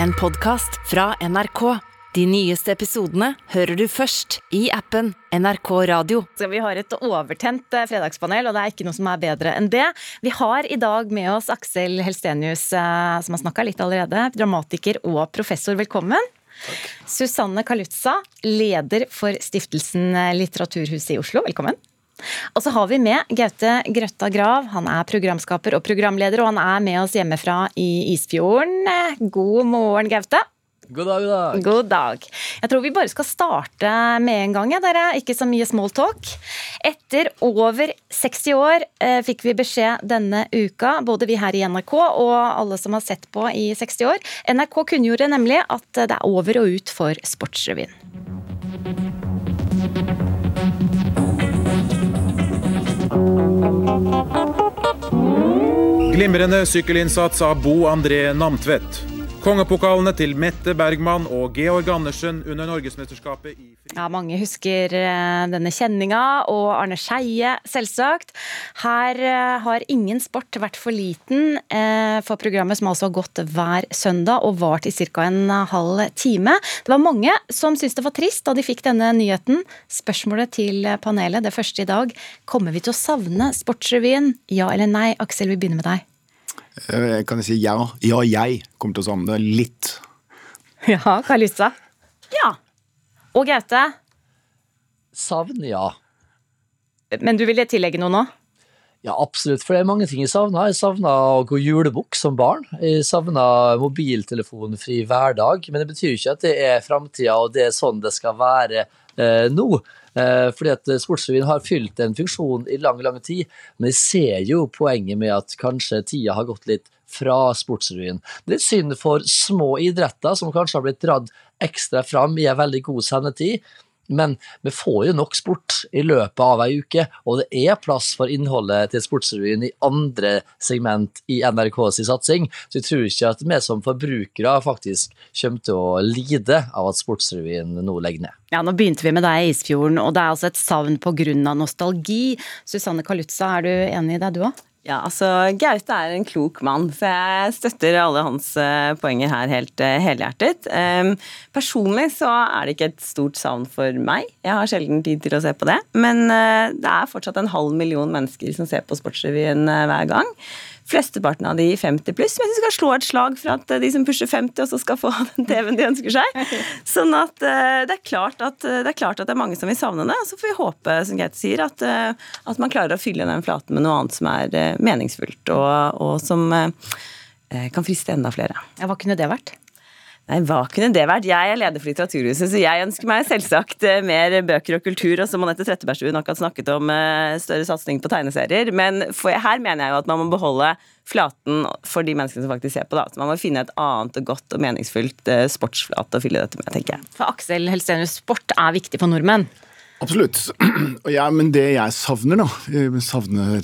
en podkast fra NRK. De nyeste episodene hører du først i appen NRK Radio. Så vi har et overtent eh, fredagspanel, og det er ikke noe som er bedre enn det. Vi har i dag med oss Aksel Helstenius, eh, som har snakka litt allerede. Dramatiker og professor. Velkommen. Susanne Kalutza, leder for Stiftelsen Litteraturhuset i Oslo. Velkommen. Og så har vi med Gaute Grøtta Grav. Han er programskaper og programleder, og han er med oss hjemmefra i Isfjorden. God morgen, Gaute. God dag, god dag. God dag. Jeg tror vi bare skal starte med en gang, ja, dere. Ikke så mye small talk. Etter over 60 år eh, fikk vi beskjed denne uka, både vi her i NRK og alle som har sett på i 60 år. NRK kunngjorde nemlig at det er over og ut for Sportsrevyen. Glimrende sykkelinnsats av Bo André Namtvedt. Kongepokalene til Mette Bergman og Georg Andersen under Norgesmesterskapet i. Ja, mange husker eh, denne kjenninga, og Arne Skeie, selvsagt. Her eh, har ingen sport vært for liten eh, for programmet, som altså har gått hver søndag og vart i ca. en halv time. Det var mange som syntes det var trist da de fikk denne nyheten. Spørsmålet til panelet, det første i dag. Kommer vi til å savne Sportsrevyen? Ja eller nei? Aksel, vi begynner med deg. Eh, kan jeg si ja? Ja, jeg kommer til å savne det litt. Ja, Kalissa? Ja. Og Gaute? Savn, ja. Men du ville tillegge noe nå? Ja, absolutt. For det er mange ting jeg savna. Jeg savna å gå julebukk som barn. Jeg savna mobiltelefonfri hverdag. Men det betyr jo ikke at det er framtida og det er sånn det skal være eh, nå. Eh, fordi at Sportsrevyen har fylt en funksjon i lang, lang tid, men jeg ser jo poenget med at kanskje tida har gått litt fra Sportsrevyen. Det er synd for små idretter som kanskje har blitt dratt ekstra fram i en veldig god sendetid. Men vi får jo nok sport i løpet av ei uke, og det er plass for innholdet til Sportsrevyen i andre segment i NRKs satsing. Så jeg tror ikke at vi som forbrukere faktisk kommer til å lide av at Sportsrevyen nå legger ned. Ja, Nå begynte vi med deg i Isfjorden, og det er altså et savn pga. nostalgi. Susanne Kalutza, er du enig i det, du òg? Ja, altså Gaute er en klok mann, så jeg støtter alle hans uh, poenger her helt uh, helhjertet. Um, personlig så er det ikke et stort savn for meg. Jeg har sjelden tid til å se på det. Men uh, det er fortsatt en halv million mennesker som ser på Sportsrevyen hver gang. Flesteparten av de 50 pluss. Men de skal slå et slag for at de som pusher 50, også skal få den TV-en de ønsker seg. Sånn at det er, klart at det er klart at det er mange som vil savne det. Så får vi håpe, som Gaute sier, at, at, man klarer å fylle den flaten med noe annet som er meningsfullt, og, og som kan friste enda flere. Ja, hva kunne det vært? Nei, hva kunne det vært? Jeg er leder for Litteraturhuset, så jeg ønsker meg selvsagt eh, mer bøker og kultur. Og som Anette Trettebergstuen akkurat snakket om eh, større satsing på tegneserier. Men for, her mener jeg jo at man må beholde flaten for de menneskene som faktisk ser på. da. Så Man må finne et annet og godt og meningsfullt eh, sportsflate å fylle dette med, tenker jeg. For Aksel Helstenius, sport er viktig for nordmenn? Absolutt. Ja, men det jeg savner, da, savner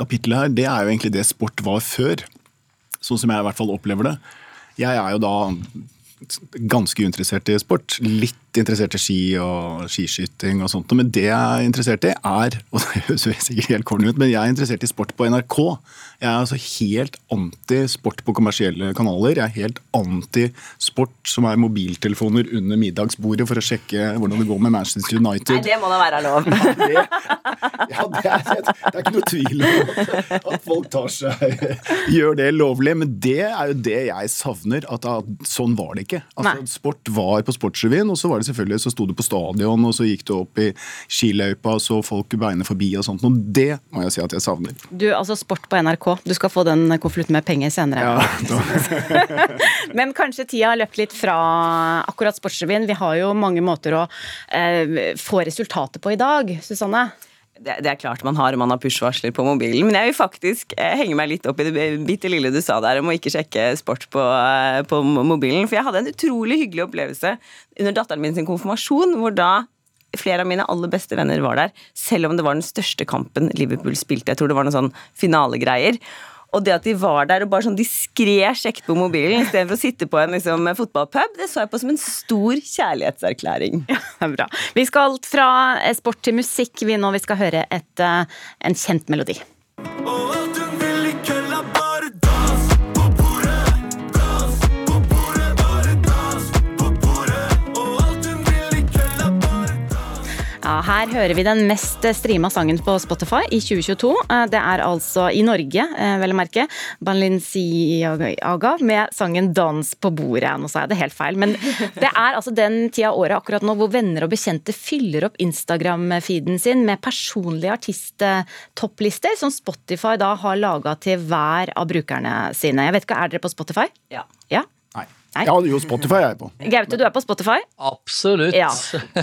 kapittelet her, det er jo egentlig det sport var før. Sånn som jeg i hvert fall opplever det. Jeg er jo da ganske uinteressert i sport. Litt interessert i ski og skiskyting og sånt. Men det jeg er interessert i, er Og det høres sikkert helt corny ut, men jeg er interessert i sport på NRK. Jeg er altså helt anti sport på kommersielle kanaler. Jeg er helt anti sport som er mobiltelefoner under middagsbordet for å sjekke hvordan det går med Manchester United. Nei, det må da være lov. Ja, det, ja, det, er, det, er, ikke noe tvil om at folk tar seg gjør det lovlig. Men det er jo det jeg savner. At, sånn var det ikke. Altså, sport var på Sportsrevyen, og så var det selvfølgelig, så sto du på stadion, og så gikk du opp i skiløypa, og så folk beinet forbi og sånt. Og det må jeg si at jeg savner. Du, altså Sport på NRK. Du skal få den konvolutten med penger senere. Ja, Men kanskje tida har løpt litt fra akkurat Sportsrevyen. Vi har jo mange måter å eh, få resultater på i dag. Susanne? Det, det, er klart man har, man har push-varsler på mobilen. Men jeg vil faktisk eh, henge meg litt opp i det bitte lille du sa der om å ikke sjekke sport på, eh, på mobilen. For jeg hadde en utrolig hyggelig opplevelse under datteren min sin konfirmasjon, hvor da flere av mine aller beste venner var der, selv om det var den største kampen Liverpool spilte. Jeg tror det var noen sånn finalegreier. Og det at de var der og bare sånn diskré sjekket på mobilen istedenfor å sitte på en liksom, fotballpub, det så jeg på som en stor kjærlighetserklæring. Ja, bra. Vi skal alt fra sport til musikk vi nå. Vi skal høre et, uh, en kjent melodi. Her hører vi den mest streama sangen på Spotify i 2022. Eh, Det er altså i Norge, eh, vel å merke, Balenciaga med sangen 'Dans på bordet'. Nå sa jeg det helt feil, men det er altså den tida av året akkurat nå hvor venner og bekjente fyller opp Instagram-feeden sin med personlige artisttopplister som Spotify da har laga til hver av brukerne sine. Jeg vet ikke, Er dere på Spotify? Ja. Ja? Nei. Ja, jo, Spotify er jeg på. Gaute, du er på Spotify? Absolutt. Ja.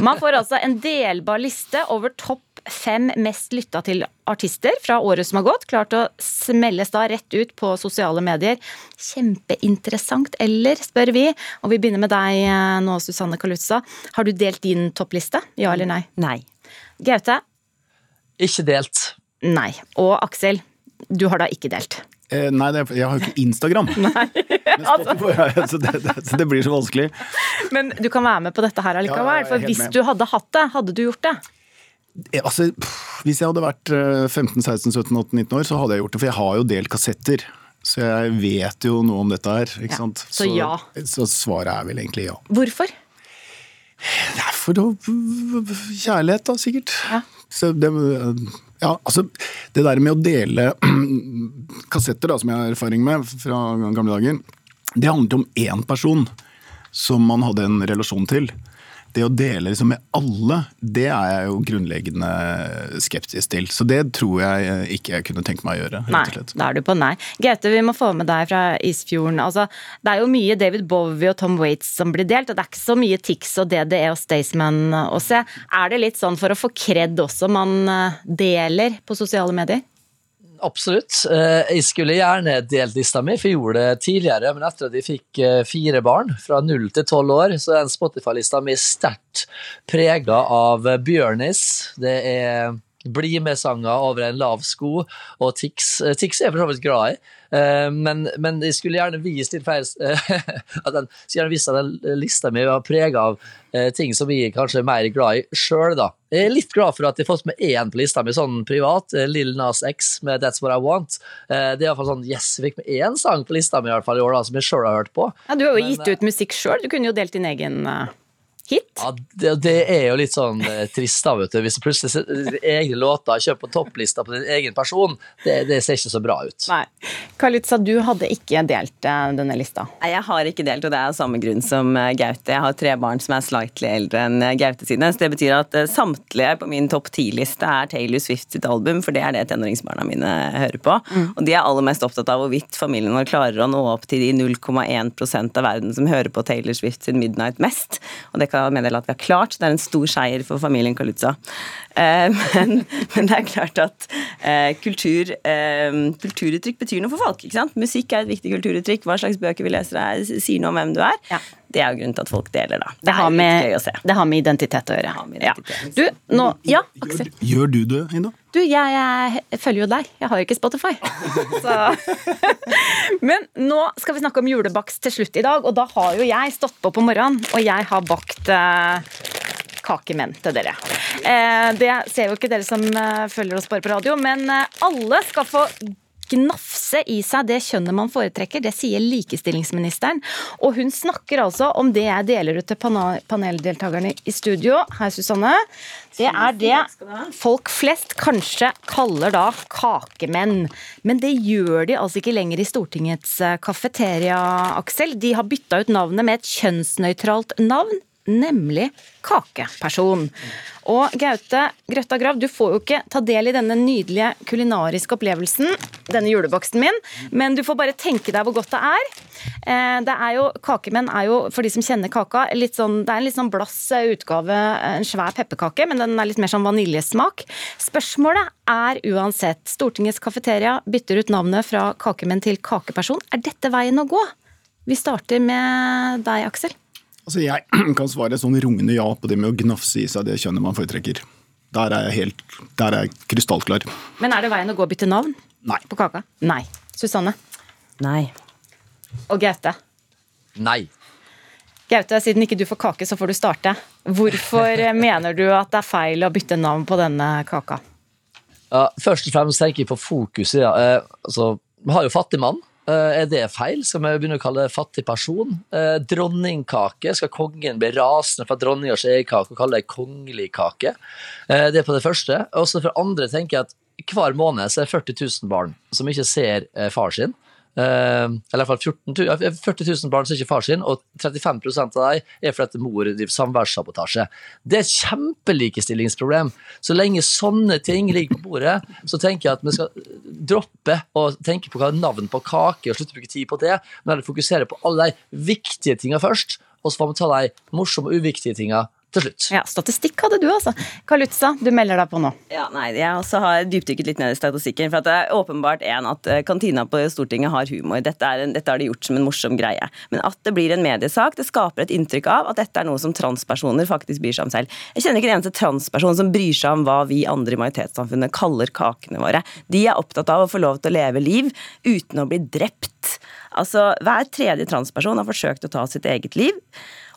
Man får altså en delbar liste over topp fem mest lytta til artister fra året som har gått. Klart å smelles da rett ut på sosiale medier. Kjempeinteressant, eller, spør vi. Og vi begynner med deg eh, nå, Susanne Kalutza. Har du delt din toppliste? Ja eller nei? Nei. Gaute? Ikke delt. Nei. Og Aksel? Du har da ikke delt. Eh, nei, det er, jeg har jo ikke Instagram. Men Spotify, er- så, det, det, så det blir så vanskelig. Men du kan være med på dette her allikevel. Ja, jeg For hvis med. du hadde hatt det, hadde du gjort det? Eh, Altså, pff, hvis jeg hadde vært eh, 15, 16, 17, 18, 19 år, så hadde jeg gjort det. For jeg har jo delt kassetter. Så jeg vet jo noe om dette her. ikke Ja, sant? så ja. Så svaret er vel egentlig ja. Hvorfor? Det er for Kjærlighet, da, sikkert. Ja. Så det, ja, altså, det der med å dele kassetter, da, som jeg har erfaring med fra gamle dager, det handlet om én person som man hadde en relasjon til. Det å dele liksom med alle, det er jeg jo grunnleggende skeptisk til. Så det tror jeg ikke jeg kunne tenkt meg å gjøre. Nei, da er du på nei. Gaute, vi må få med deg fra Isfjorden. Altså, det er jo mye David Bowie og Tom Waits som blir delt, og det er ikke så mye Tix og DDE og Staysman å se. Er det litt sånn for å få kred også man eh, deler på sosiale medier? Absolutt. Eh, Jeg skulle gjerne delt lista mi, for jeg gjorde det tidligere. Men etter at jeg fikk eh, fire barn, fra null til tolv år, så er Spotify-lista mi sterkt prega av Bjørnis. Det er bli med-sanger over en lav sko, og Tix. Eh, Tix er jeg for så vidt glad i, eh, men, men jeg skulle gjerne vist litt feil at den, skulle gjerne vist at den lista mi var prega av eh, ting som jeg kanskje er mer glad i sjøl, da. Jeg er litt glad for at jeg har fått med én på lista mi sånn privat, eh, Lill Nas X med That's What I Want. Eh, Det er iallfall sånn Yes, jeg fikk med én sang på lista mi i, hvert fall i år da, som jeg sjøl har hørt på. Ja, du har jo Men, gitt ut musikk sjøl, du kunne jo delt din egen eh, hit. Ja, det, det er jo litt sånn eh, trist, da, vet du. Hvis du plutselig setter egne låter kjøper på topplista på din egen person, det, det ser ikke så bra ut. Nei. Kalitsa, du hadde ikke delt eh, denne lista. Nei, Jeg har ikke delt, og det er av samme grunn som eh, Gaute. Jeg har tre barn som er slightly eldre enn eh, Gaute sine. Så det betyr at eh, samtlige på min topp ti-liste er Taylor Swift sitt album, for det er det tenåringsbarna mine hører på. Og de er aller mest opptatt av hvorvidt familien vår klarer å nå opp til de 0,1% av verden som hører på Taylor Swift sin Midnight mest. Og det kan jeg meddele at vi har klart. Det er en stor seier for familien Kalutza. Eh, men, men det er klart at eh, kultur, eh, kulturuttrykk betyr noe for folk. ikke sant? Musikk er et viktig kulturuttrykk. Hva slags bøker vi leser er, sier noe om hvem du er. Ja. Det er jo grunnen til at folk deler, da. Det har, er med, det har med identitet å gjøre. har med Ja. Du, nå Ja, Aksel. Gjør, gjør du det, Ida? Du, jeg, jeg følger jo deg. Jeg har jo ikke Spotify. Så. Men nå skal vi snakke om julebakst til slutt i dag, og da har jo jeg stått på på morgenen, og jeg har bakt eh, kakemenn til dere. Eh, det ser jo ikke dere som eh, følger oss bare på radio, men alle skal få gnafse i seg det kjønnet man foretrekker. Det sier likestillingsministeren. Og hun snakker altså om det jeg deler ut til paneldeltakerne i studio. Hei, Susanne. Det er det folk flest kanskje kaller da kakemenn. Men det gjør de altså ikke lenger i Stortingets eh, kafeteria, Aksel. De har bytta ut navnet med et kjønnsnøytralt navn. Nemlig kakeperson. Og Gaute Grøtta Grav, du får jo ikke ta del i denne nydelige kulinariske opplevelsen, denne julebaksten min, men du får bare tenke deg hvor godt det er. Eh, Det er jo, Kakemenn er jo, for de som kjenner kaka, sånn, det er en litt sånn blass utgave, en svær pepperkake, men den er litt mer sånn vaniljesmak. Spørsmålet er uansett, Stortingets kafeteria bytter ut navnet fra kakemenn til kakeperson. Er dette veien å gå? Vi starter med deg, Aksel. Altså, jeg kan svare sånn rungende ja på det med å gnafse i seg det kjønnet man foretrekker. Der er jeg helt, der er jeg krystallklar. Men er det veien å gå å bytte navn Nei. på kaka? Nei. Susanne Nei. og Gaute. Nei. Gaute, siden ikke du får kake, så får du starte. Hvorfor mener du at det er feil å bytte navn på denne kaka? Ja, først og fremst tenker jeg på fokuset. Ja. Eh, altså, vi har jo fattigmann. Eh, er det feil? Skal vi begynne å kalle det fattig person? Eh, dronningkake. Skal kongen bli rasende for dronningas egekake og kalle det kongelig kake? Eh, det er på det første. Og så for andre tenker jeg at hver måned så er det 40 000 barn som ikke ser far sin. Uh, eller i hvert fall 14 40 000 barn som ikke er far sin, og 35 av dem er fordi mor driver samværssabotasje. Det er et kjempelikestillingsproblem. Så lenge sånne ting ligger på bordet, så tenker jeg at vi skal droppe å tenke på hva er navn på kake og slutte å bruke tid på det, men heller fokusere på alle de viktige tinga først, og så får vi ta de morsomme og uviktige tinga til slutt. Ja, Statistikk hadde du, altså. Kalutza, du melder deg på nå. Ja, nei, Jeg også har dypdykket litt ned i statistikken. for at Det er åpenbart en at eh, kantina på Stortinget har humor. Dette, en, dette har de gjort som en morsom greie. Men at det blir en mediesak, det skaper et inntrykk av at dette er noe som transpersoner faktisk bryr seg om selv. Jeg kjenner ikke en eneste transperson som bryr seg om hva vi andre i majoritetssamfunnet kaller kakene våre. De er opptatt av å få lov til å leve liv uten å bli drept. Altså, Hver tredje transperson har forsøkt å ta sitt eget liv.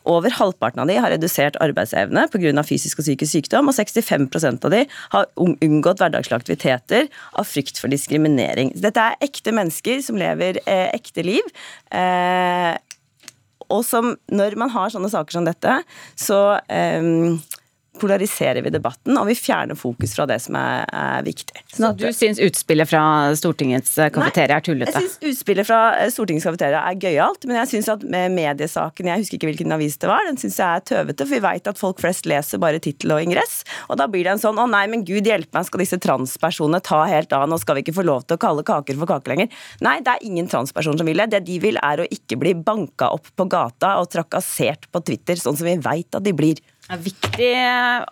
Over halvparten av de har redusert arbeidsevne pga. fysisk og psykisk sykdom, og 65% av de har unngått hverdagslige aktiviteter av frykt for diskriminering. Dette er ekte mennesker som lever eh, ekte liv. Eh, og som, når man har sånne saker som dette, så eh, polariserer vi debatten, og vi fjerner fokus fra det som er, er viktig. Så du syns utspillet fra Stortingets eh, kafeteria er tullete? Jeg syns utspillet fra eh, Stortingets kafeteria er gøyalt, men jeg syns at med mediesaken, jeg husker ikke hvilken avis det var, den syns jeg er tøvete, for vi veit at folk flest leser bare tittel og ingress, og da blir det en sånn å nei, men gud hjelpe meg, skal disse transpersonene ta helt av, nå skal vi ikke få lov til å kalle kaker for kaker lenger. Nei, det er ingen transpersoner som vil det. Det de vil er å ikke bli banka opp på gata og trakassert på Twitter, sånn som vi veit at de blir. En viktig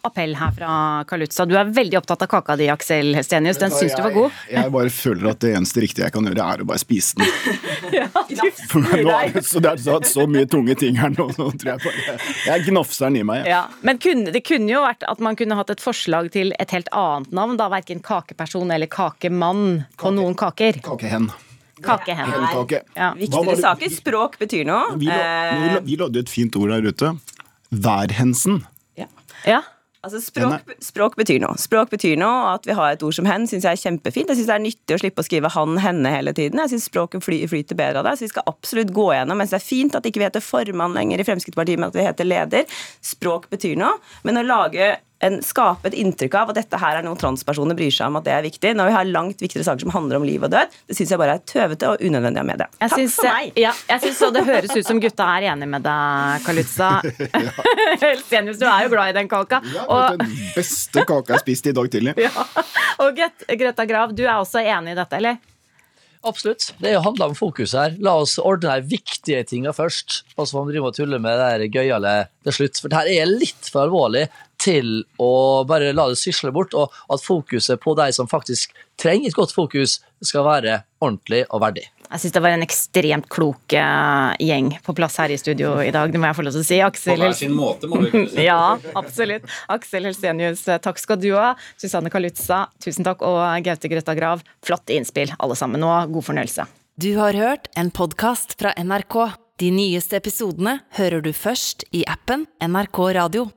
appell her fra Kalutza. Du er veldig opptatt av kaka di, Aksel Hestenius. Den syns du var god? Jeg bare føler at det eneste riktige jeg kan gjøre, er å bare spise den. ja, nå er det, så det er så, så, mye tunge ting her nå, nå tror jeg bare Jeg gnafser den i meg. Ja. Men kunne, det kunne jo vært at man kunne hatt et forslag til et helt annet navn, da verken kakeperson eller kakemann på Kake. noen kaker. Kakehen. Kakehen. Ja. Viktigere saker. Språk betyr noe. Vi, la, vi, lagde et fint ord der ute værhensen. Ja. ja. Altså språk, språk, betyr noe. Språk betyr noe, og At vi har et ord som hen, syns jeg er kjempefint. Jeg syns det er nyttig å slippe å skrive han, henne hele tiden. Jeg syns språket fly, flyter bedre av det. Så vi skal absolutt gå gjennom. Mens det er fint at ikke vi heter formann lenger i Fremskrittspartiet, men at vi heter leder. Språk betyr noe. Men å lage en, skape et inntrykk av at dette her er noe transpersoner bryr seg om at det er viktig, når vi har langt viktigere saker som handler om liv og død, det syns jeg bare er tøvete og unødvendig av media. Takk synes, for meg! Ja, jeg synes Det høres ut som gutta er enig med deg, Kalutza. Senius, du er jo glad i den kaka. Ja, og... Den beste kaka jeg spiste i dag tidlig. Ja. Og Greta Grav, du er også enig i dette, eller? Absolutt. Det handler om fokus her. La oss ordne de viktige tingene først, og så får vi drive og tulle med det gøyale til slutt. For det her er litt for alvorlig til å bare la det sysle bort, og at fokuset på de som faktisk trenger et godt fokus, skal være ordentlig og verdig. Jeg syns det var en ekstremt klok uh, gjeng på plass her i studio i dag. Det må jeg få lov til å si. Aksel, på hver sin måte, må du si. ja, absolutt. Aksel Helsenius, eh, takk skal du ha. Susanne Kalutza, tusen takk. Og Gaute Grøtta Grav, flott innspill alle sammen. Og god fornøyelse. Du har hørt en podkast fra NRK. De nyeste episodene hører du først i appen NRK Radio.